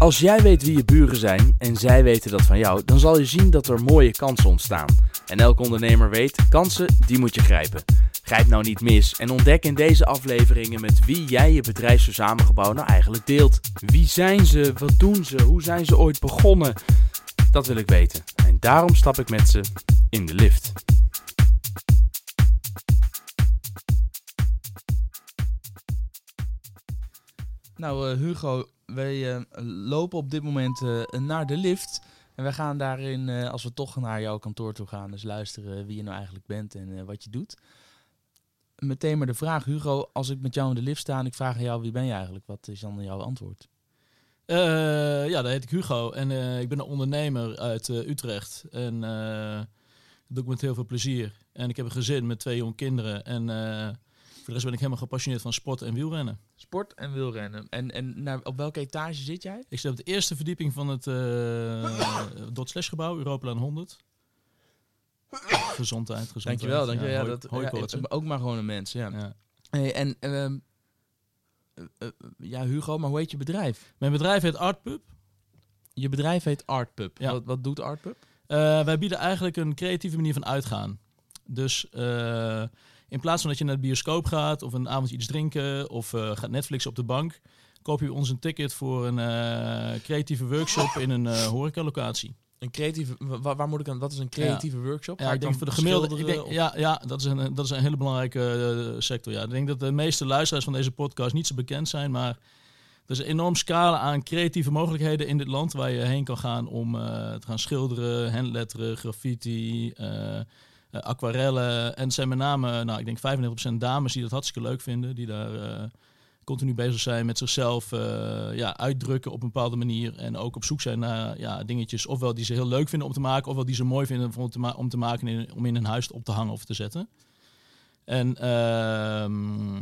Als jij weet wie je buren zijn en zij weten dat van jou, dan zal je zien dat er mooie kansen ontstaan. En elke ondernemer weet, kansen, die moet je grijpen. Grijp nou niet mis en ontdek in deze afleveringen met wie jij je bedrijfsverzamelgebouw nou eigenlijk deelt. Wie zijn ze? Wat doen ze? Hoe zijn ze ooit begonnen? Dat wil ik weten. En daarom stap ik met ze in de lift. Nou, uh, Hugo, wij uh, lopen op dit moment uh, naar de lift. En wij gaan daarin, als we toch naar jouw kantoor toe gaan, dus luisteren wie je nou eigenlijk bent en wat je doet. Meteen maar de vraag, Hugo, als ik met jou in de lift sta en ik vraag aan jou wie ben je eigenlijk, wat is dan jouw antwoord? ja, dan heet ik Hugo en ik ben een ondernemer uit Utrecht. En dat doe ik met heel veel plezier. En ik heb een gezin met twee jonge kinderen en de rest ben ik helemaal gepassioneerd van sport en wielrennen. Sport en wielrennen. En, en naar, op welke etage zit jij? Ik zit op de eerste verdieping van het uh, Dot Slash gebouw, Europalaan 100. Gezondheid, gezondheid. Dankjewel, dankjewel. Ja, dat, ja, ook maar gewoon een mens, ja. ja. Hey, en uh, uh, ja, Hugo, maar hoe heet je bedrijf? Mijn bedrijf heet Artpub. Je bedrijf heet Artpub. Ja. Wat, wat doet Artpub? wij bieden eigenlijk een creatieve manier van uitgaan. Dus in plaats van dat je naar de bioscoop gaat of een avond iets drinken of uh, gaat Netflix op de bank, koop je ons een ticket voor een uh, creatieve workshop in een uh, horecalocatie. Een creatieve, waar, waar, moet ik aan? Wat is een creatieve workshop? Ja, ik denk voor de gemiddelde. Ik denk, ja, ja, dat is een, dat is een hele belangrijke sector. Ja, ik denk dat de meeste luisteraars van deze podcast niet zo bekend zijn, maar er is een enorm scala aan creatieve mogelijkheden in dit land waar je heen kan gaan om te gaan schilderen, handletteren, graffiti. Uh, aquarellen. En zijn met name, nou, ik denk 95% dames die dat hartstikke leuk vinden. Die daar uh, continu bezig zijn met zichzelf uh, ja, uitdrukken op een bepaalde manier. En ook op zoek zijn naar ja, dingetjes, ofwel die ze heel leuk vinden om te maken, ofwel die ze mooi vinden om te, om te maken in, om in een huis op te hangen of te zetten. En ehm,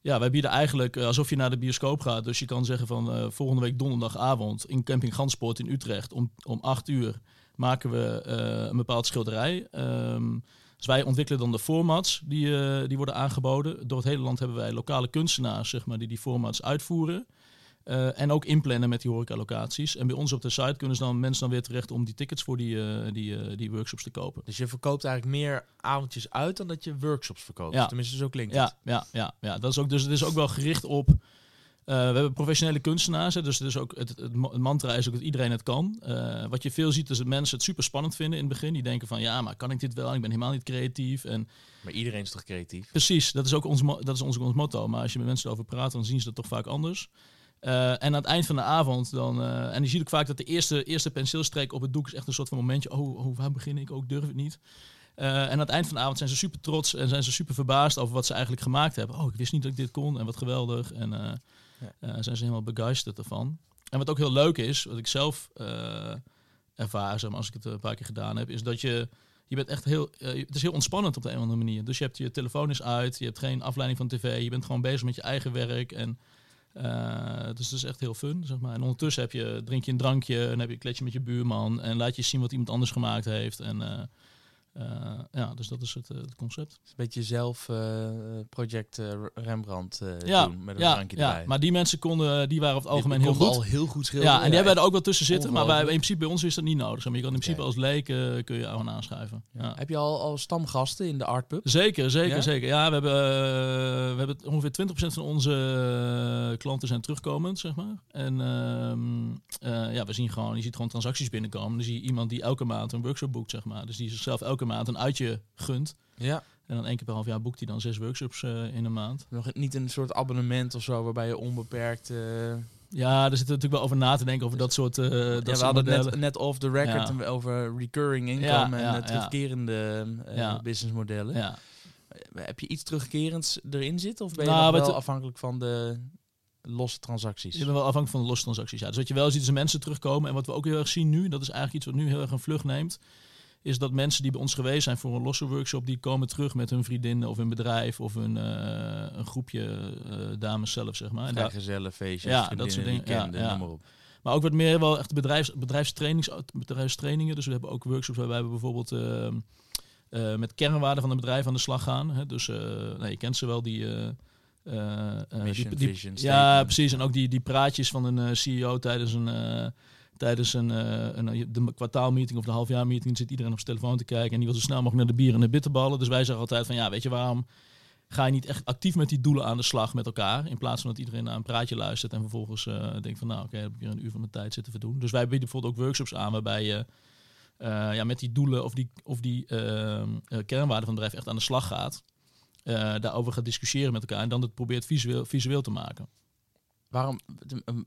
ja, wij bieden eigenlijk alsof je naar de bioscoop gaat. Dus je kan zeggen van volgende week donderdagavond in Camping Ganspoort in Utrecht om, om 8 uur maken we uh, een bepaald schilderij. Um, dus wij ontwikkelen dan de formats die, uh, die worden aangeboden. Door het hele land hebben wij lokale kunstenaars zeg maar, die die formats uitvoeren. Uh, en ook inplannen met die horecalocaties. En bij ons op de site kunnen ze dan mensen dan weer terecht om die tickets voor die, uh, die, die workshops te kopen. Dus je verkoopt eigenlijk meer avondjes uit dan dat je workshops verkoopt. Ja. Tenminste, zo klinkt ja, het. Ja, ja, ja. Dat is ook, dus het is ook wel gericht op we hebben professionele kunstenaars, hè, dus, dus ook het, het, mantra is ook dat iedereen het kan. Uh, wat je veel ziet is dat mensen het super spannend vinden in het begin. Die denken van ja, maar kan ik dit wel? Ik ben helemaal niet creatief. En, maar iedereen is toch creatief? Precies, dat is ook ons, dat is ons, ons motto. Maar als je met mensen erover praat, dan zien ze dat toch vaak anders. Uh, en aan het eind van de avond dan, en je ziet ook vaak dat de eerste, eerste penseelstreek op het doek is echt een soort van momentje. Oh, oh waar begin ik? Ook oh, durf het niet. en aan het eind van de avond zijn ze super trots en zijn ze super verbaasd over wat ze eigenlijk gemaakt hebben. Oh, ik wist niet dat ik dit kon en wat geweldig. En ja. Uh, zijn ze helemaal begeisterd ervan. En wat ook heel leuk is, wat ik zelf uh, ervaar, zeg als ik het een paar keer gedaan heb, is dat je, je bent echt heel, het is heel ontspannend op de een of andere manier. Dus je hebt je telefoon is uit, je hebt geen afleiding van tv, je bent gewoon bezig met je eigen werk en dus het is echt heel fun, zeg maar. En ondertussen heb je, drink je een drankje en heb je een kletje met je buurman en laat je zien wat iemand anders gemaakt heeft en ja, dus dat is het, uh, het concept. een beetje zelf uh, project Rembrandt ja, doen met een ja, drankje ja, erbij. maar die mensen konden, die waren op het algemeen heel goed. al heel goed schilderen. Ja, en die hebben er ook wel tussen zitten, maar bij, in principe bij ons is dat niet nodig. Maar je kan in principe als leek kun je gewoon aanschuiven. Ja. Heb je al, al stamgasten in de artpub? Zeker, zeker, zeker. Ja, we hebben, we hebben ongeveer 20% van onze klanten zijn terugkomend, zeg maar. En ehm, ja, we zien gewoon, je ziet gewoon transacties binnenkomen. Dan zie je iemand die elke maand een workshop boekt, zeg maar. Dus die zichzelf elke maand een uitje gunt. Ja. En dan één keer per half jaar boekt hij dan zes workshops uh, in een maand. Nog niet een soort abonnement of zo waarbij je onbeperkt. Uh... Ja, er zit natuurlijk wel over na te denken over dat soort. Uh, dat ja, we hadden net, net off the record ja. over recurring income ja, en terugkerende businessmodellen. Ja. Heb je iets terugkerends erin zitten of ben je nou, wel afhankelijk van de losse transacties? Je bent wel afhankelijk van de losse transacties. Ja. Dus wat je wel ziet is mensen terugkomen en wat we ook heel erg zien nu, dat is eigenlijk iets wat nu heel erg een vlucht neemt is dat mensen die bij ons geweest zijn voor een losse workshop, die komen terug met hun vriendinnen of hun bedrijf of een, uh, een groepje uh, dames zelf, zeg maar. Vrijgezellen, feestjes, ja, dat soort dingen. ja, ja. maar op. Maar ook wat meer wel echt bedrijfs, bedrijfstrainings, bedrijfstrainingen. Dus we hebben ook workshops waarbij we bijvoorbeeld uh, met kernwaarden van een bedrijf aan de slag gaan. Hè. Dus nee, je kent ze wel, die Mission, die, vision, ja, precies. En ook die, die praatjes van een CEO tijdens een tijdens een, een, de kwartaalmeeting of de halfjaarmeeting zit iedereen op zijn telefoon te kijken en die wil zo snel mogelijk naar de bier en de bitterballen. Dus wij zeggen altijd van ja, weet je waarom ga je niet echt actief met die doelen aan de slag met elkaar. In plaats van dat iedereen naar een praatje luistert en vervolgens uh, denkt van nou oké, heb ik hier een uur van mijn tijd zitten verdoen. Dus wij bieden bijvoorbeeld ook workshops aan waarbij je ja, met die doelen of die, of die kernwaarden van het bedrijf echt aan de slag gaat. daarover gaat discussiëren met elkaar en dan het probeert visueel, visueel te maken. Waarom,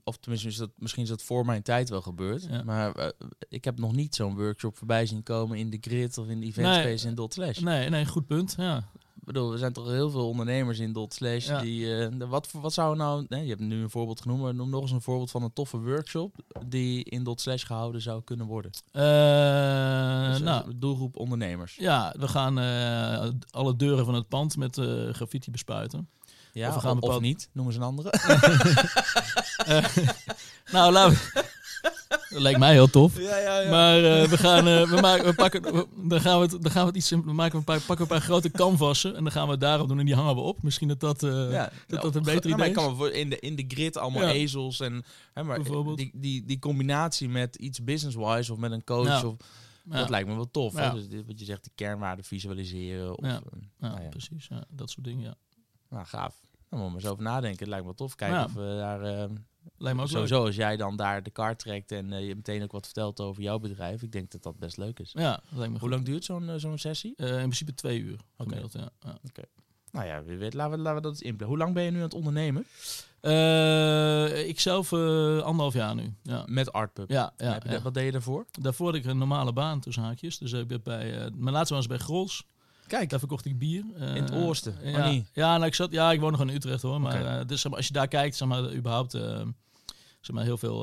of tenminste, is dat, misschien is dat voor mijn tijd wel gebeurd. Maar ik heb nog niet zo'n workshop voorbij zien komen in de grid of in de event space in Dot Slash. Nee, nee, goed punt. Ja bedoel, er zijn toch heel veel ondernemers in dot slash die. Uh, wat, wat zou nou. Nee, je hebt nu een voorbeeld genoemd, maar noem nog eens een voorbeeld van een toffe workshop die in dot slash gehouden zou kunnen worden. Uh, dus, nou, doelgroep ondernemers. Ja, we gaan alle deuren van het pand met graffiti bespuiten. Ja, of, we gaan of, niet, noemen ze een andere. nou, laten we, dat lijkt mij heel tof. Ja, ja, ja. Maar uh, we gaan, uh, we maken, we pakken, dan gaan we het, dan gaan we het iets We maken een paar, pakken een paar grote canvassen en dan gaan we het daarop doen en die hangen we op. Misschien dat dat, uh, ja, dat, dat een beter idee is. kan in de, in de grid allemaal ezels en hè, maar Bijvoorbeeld. Die, die, die combinatie met iets business-wise of met een coach of dat lijkt me wel tof. Hè? Dus dit, wat je zegt, de kernwaarden visualiseren. Of, ja, nou precies. dat soort dingen, ja. Nou, gaaf. Dan moet we eens over nadenken. Het lijkt me wel tof. Kijken of we daar Lijkt me ook Sowieso, als jij dan daar de kaart trekt en uh, je meteen ook wat vertelt over jouw bedrijf. Ik denk dat dat best leuk is. Ja, dat lijkt me Hoe lang duurt zo'n uh, zo'n sessie? Uh, in principe twee uur. Oké. Okay. Ja. ja. Okay. Nou ja, wie weet, laten we, laten we dat eens inplannen. Hoe lang ben je nu aan het ondernemen? ik zelf anderhalf jaar nu. Ja. Met Artpub? Ja. ja, ja. Wat deed je daarvoor? Daarvoor had ik een normale baan tussen haakjes. Dus ik ben bij, mijn laatste was bij Grols. Kijk. Daar verkocht ik bier. in het Oosten? Ja, oh, ja, nou, ik, zat, ja, ik woon nog in Utrecht hoor. Maar okay. dus, als je daar kijkt, zeg maar, überhaupt zeg maar, heel veel,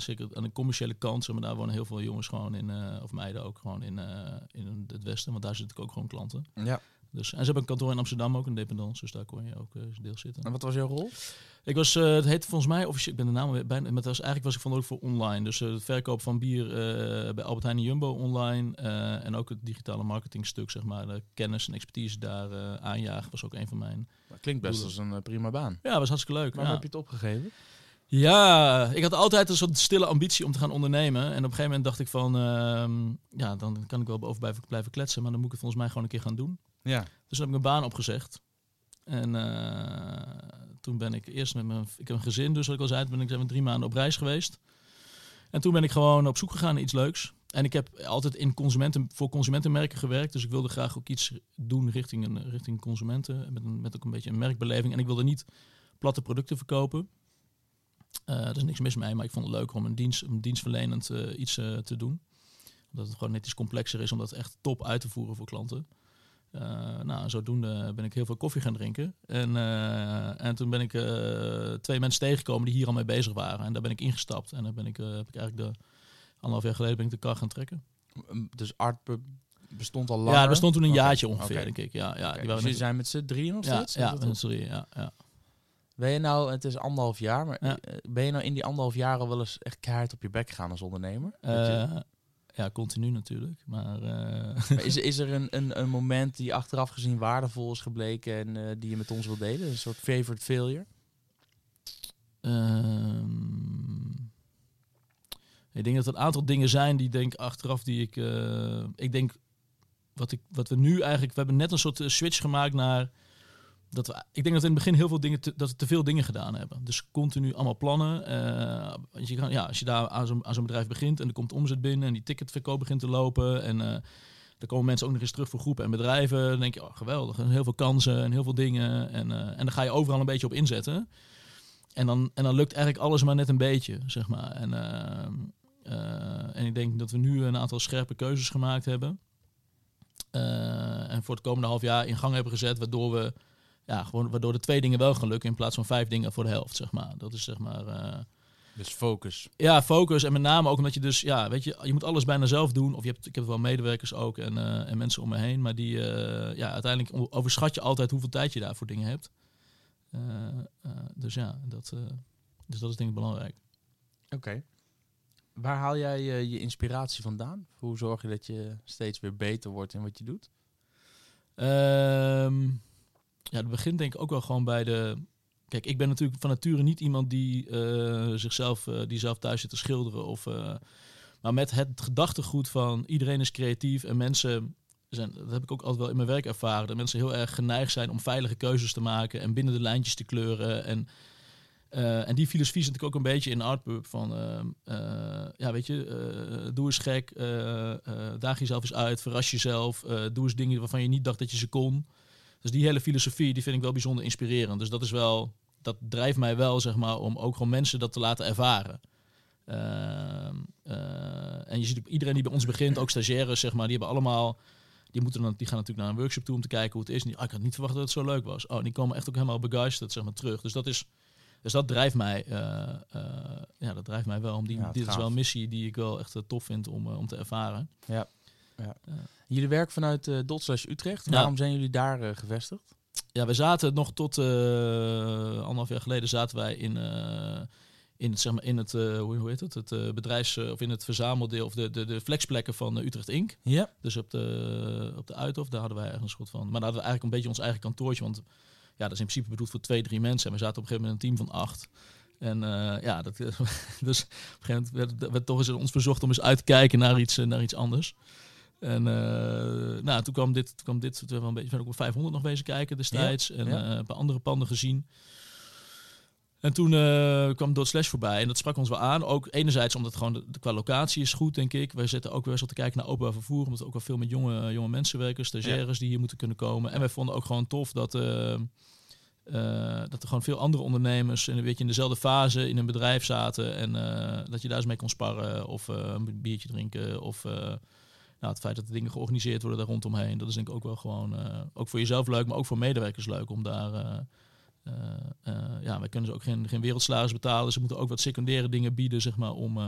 zeker aan de commerciële kant, zeg maar, daar wonen heel veel jongens gewoon in, of meiden ook gewoon in, in het westen, want daar zitten ook gewoon klanten. Ja. Dus, en ze hebben een kantoor in Amsterdam ook, een dependance, dus daar kon je ook deel zitten. En wat was jouw rol? Ik was, het heette volgens mij officieel, ik ben de naam bijna, maar was, eigenlijk was ik verantwoordelijk voor online. Dus het verkoop van bier bij Albert Heijn en Jumbo online en ook het digitale marketingstuk, zeg maar, de kennis en expertise daar aanjagen was ook een van mijn. Dat klinkt best als een prima baan. Ja, was hartstikke leuk. Maar ja. heb je het opgegeven? Ja, ik had altijd een soort stille ambitie om te gaan ondernemen. En op een gegeven moment dacht ik van, uh, ja, dan kan ik wel boven blijven, blijven kletsen, maar dan moet ik het volgens mij gewoon een keer gaan doen. Ja. Dus toen heb ik mijn baan opgezegd. En uh, toen ben ik eerst met mijn, ik heb een gezin, dus wat ik al zei, ben ik zijn drie maanden op reis geweest. En toen ben ik gewoon op zoek gegaan naar iets leuks. En ik heb altijd in consumenten, voor consumentenmerken gewerkt. Dus ik wilde graag ook iets doen richting, een, richting consumenten. Met, een, met ook een beetje een merkbeleving. En ik wilde niet platte producten verkopen. Uh, er is niks mis mee, maar ik vond het leuker om een, dienst, een dienstverlenend uh, iets te doen. Omdat het gewoon net iets complexer is om dat echt top uit te voeren voor klanten. Nou, zodoende ben ik heel veel koffie gaan drinken. En, en toen ben ik twee mensen tegengekomen die hier al mee bezig waren. En daar ben ik ingestapt. En dan ben ik, heb ik eigenlijk de anderhalf jaar geleden ben ik de kar gaan trekken. Dus Artpub bestond al lang? Ja, bestond toen een jaartje ongeveer, denk ik. Ja, ja, okay. die waren dus zijn met z'n drieën nog steeds? Ja, met z'n drieën, ja. ja. Ben je nou, het is anderhalf jaar, maar eh, ben je nou in die anderhalf jaar al wel eens echt keihard op je bek gegaan als ondernemer? Uh, ja, continu natuurlijk. Maar, uh... maar, is, is er een, een, een moment die achteraf gezien waardevol is gebleken en uh, die je met ons wil delen? Een soort favorite failure? Um, ik denk dat er een aantal dingen zijn die denk achteraf die ik... ik denk wat, ik, wat we nu eigenlijk... We hebben net een soort switch gemaakt naar dat we, ik denk dat we in het begin heel veel dingen, te, dat we te veel dingen gedaan hebben. Dus continu allemaal plannen. Uh, je kan, ja, als je daar aan zo'n, bedrijf begint en er komt omzet binnen en die ticketverkoop begint te lopen en uh, er komen mensen ook nog eens terug voor groepen en bedrijven, dan denk je, oh, geweldig, heel veel kansen en heel veel dingen en, uh, en dan ga je overal een beetje op inzetten. En dan, en dan lukt eigenlijk alles maar net een beetje, zeg maar. En, en ik denk dat we nu een aantal scherpe keuzes gemaakt hebben. en voor het komende half jaar in gang hebben gezet, waardoor we ja, gewoon waardoor de twee dingen wel gaan lukken in plaats van vijf dingen voor de helft, zeg maar. Dat is zeg maar... Uh, dus focus. Ja, focus. En met name ook omdat je dus, ja, weet je, je moet alles bijna zelf doen. Of je hebt, ik heb wel medewerkers ook en, uh, en mensen om me heen. Maar die, uh, ja, uiteindelijk overschat je altijd hoeveel tijd je daar voor dingen hebt. dus ja, dat, dus dat is denk ik belangrijk. Oké. Waar haal jij je inspiratie vandaan? Hoe zorg je dat je steeds weer beter wordt in wat je doet? Um, ja, het begint denk ik ook wel gewoon bij de... Kijk, ik ben natuurlijk van nature niet iemand die zichzelf die zelf thuis zit te schilderen. Of, maar met het gedachtegoed van iedereen is creatief en mensen zijn, dat heb ik ook altijd wel in mijn werk ervaren, dat mensen heel erg geneigd zijn om veilige keuzes te maken en binnen de lijntjes te kleuren. En, en die filosofie zit ik ook een beetje in Artpub van, ja weet je, doe eens gek, daag jezelf eens uit, verras jezelf, doe eens dingen waarvan je niet dacht dat je ze kon. Dus die hele filosofie, die vind ik wel bijzonder inspirerend. Dus dat is wel, dat drijft mij wel, zeg maar, om ook gewoon mensen dat te laten ervaren. Ehm, en je ziet iedereen die bij ons begint, ook stagiaires, zeg maar, die hebben allemaal die, moeten dan, die gaan natuurlijk naar een workshop toe om te kijken hoe het is. En ah, ik had niet verwacht dat het zo leuk was. Oh, die komen echt ook helemaal begeisterd zeg maar, terug. Dus dat is... Dus dat drijft mij, uh, ja, dat drijft mij wel. Om die, dit is wel een missie die ik wel echt tof vind om, om te ervaren. Ja. Ja. jullie werken vanuit uh, Dotslash Utrecht. Waarom zijn jullie daar gevestigd? Ja, we zaten nog tot anderhalf jaar geleden zaten wij in in het, zeg maar, in het, uh, hoe, heet het, het uh, bedrijfs- of in het verzameldeel of de, de, de flexplekken van uh, Utrecht Inc. Ja. Dus op de, op de Uithof, daar hadden wij ergens een schot van. Maar daar hadden we eigenlijk een beetje ons eigen kantoortje, want ja, dat is in principe bedoeld voor twee, drie mensen. En we zaten op een gegeven moment een team van acht. En ja, dat, dus op een gegeven moment werd, werd toch eens ons verzocht om eens uit te kijken naar iets, naar iets anders. En nou, toen kwam dit, toen kwam dit, we hebben een beetje, ook op 500 nog wezen kijken destijds. en ja. een paar andere panden gezien. En toen uh, kwam Dot Slash voorbij en dat sprak ons wel aan. Ook enerzijds omdat gewoon de, qua locatie is goed, denk ik. Wij zitten ook wel eens te kijken naar openbaar vervoer, omdat we ook wel veel met jonge, jonge mensen werken, stagiaires die hier moeten kunnen komen. En wij vonden ook gewoon tof dat, uh, uh, dat er gewoon veel andere ondernemers een beetje in dezelfde fase in een bedrijf zaten. En dat je daar eens mee kon sparren of een biertje drinken of... Nou, het feit dat de dingen georganiseerd worden daar rondomheen, dat is denk ik ook wel gewoon, ook voor jezelf leuk, maar ook voor medewerkers leuk om daar uh, uh, ja, wij kunnen ze ook geen, geen wereldsalaris betalen. Ze moeten ook wat secundaire dingen bieden, zeg maar, om,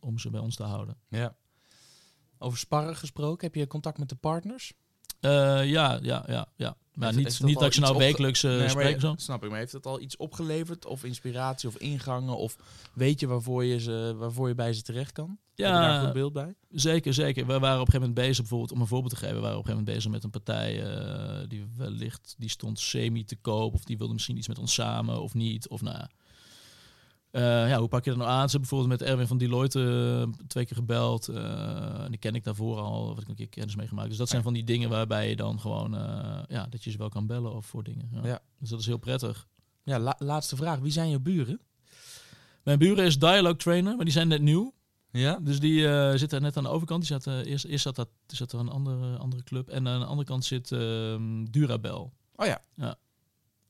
om ze bij ons te houden. Ja. Over sparren gesproken, heb je contact met de partners? ja, ja, ja, ja. Maar niet, niet dat je nou wekelijks uh, nee, spreekt. Zo. Snap ik, maar heeft het al iets opgeleverd? Of inspiratie of ingangen? Of weet je waarvoor je, ze, waarvoor je bij ze terecht kan? Ja, daar een goed beeld bij? Zeker, zeker. We waren op een gegeven moment bezig, bijvoorbeeld om een voorbeeld te geven, we waren op een gegeven moment bezig met een partij uh, die wellicht, die stond semi te koop. Of die wilde misschien iets met ons samen of niet. Of nou uh, ja, hoe pak je dat nou aan? Ze bijvoorbeeld met Erwin van Deloitte uh, twee keer gebeld. Uh, die ken ik daarvoor al, wat ik een keer kennis meegemaakt. Dus dat zijn van die dingen waarbij je dan gewoon, ja, dat je ze wel kan bellen of voor dingen. Ja. ja. Dus dat is heel prettig. Ja, la laatste vraag. Wie zijn je buren? Mijn buren is Dialogue Trainer, maar die zijn net nieuw. Ja? Dus die zitten net aan de overkant. Die zat, eerst, eerst zat, dat, zat er een andere, andere club. En aan de andere kant zit ehm, Durabel. Oh ja. Ja.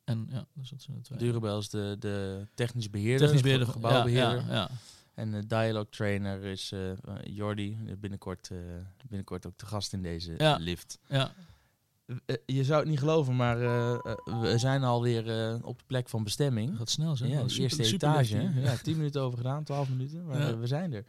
En ja, dus dat zijn de twee. Durabel is de, de technisch beheerder, technisch beheerder gebouwbeheerder. Ja, ja, En de dialogue trainer is uh, Jordi, binnenkort, uh, binnenkort ook te gast in deze lift. Ja. Uh, je zou het niet geloven, maar we zijn alweer op de plek van bestemming. Dat gaat snel zijn. Ja, de eerste etage. Ja, tien minuten over gedaan, twaalf minuten, maar we zijn er.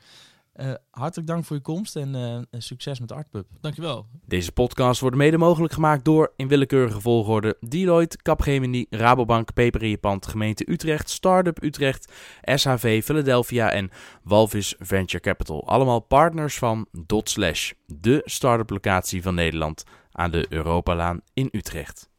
Uh, hartelijk dank voor je komst en uh, succes met Artpub. Dankjewel. Deze podcast wordt mede mogelijk gemaakt door in willekeurige volgorde Deloitte, Capgemini, Rabobank, Peper Pand, Gemeente Utrecht, Startup Utrecht, SHV Philadelphia en Walvis Venture Capital. Allemaal partners van Dotslash, de start-up locatie van Nederland aan de Europalaan in Utrecht.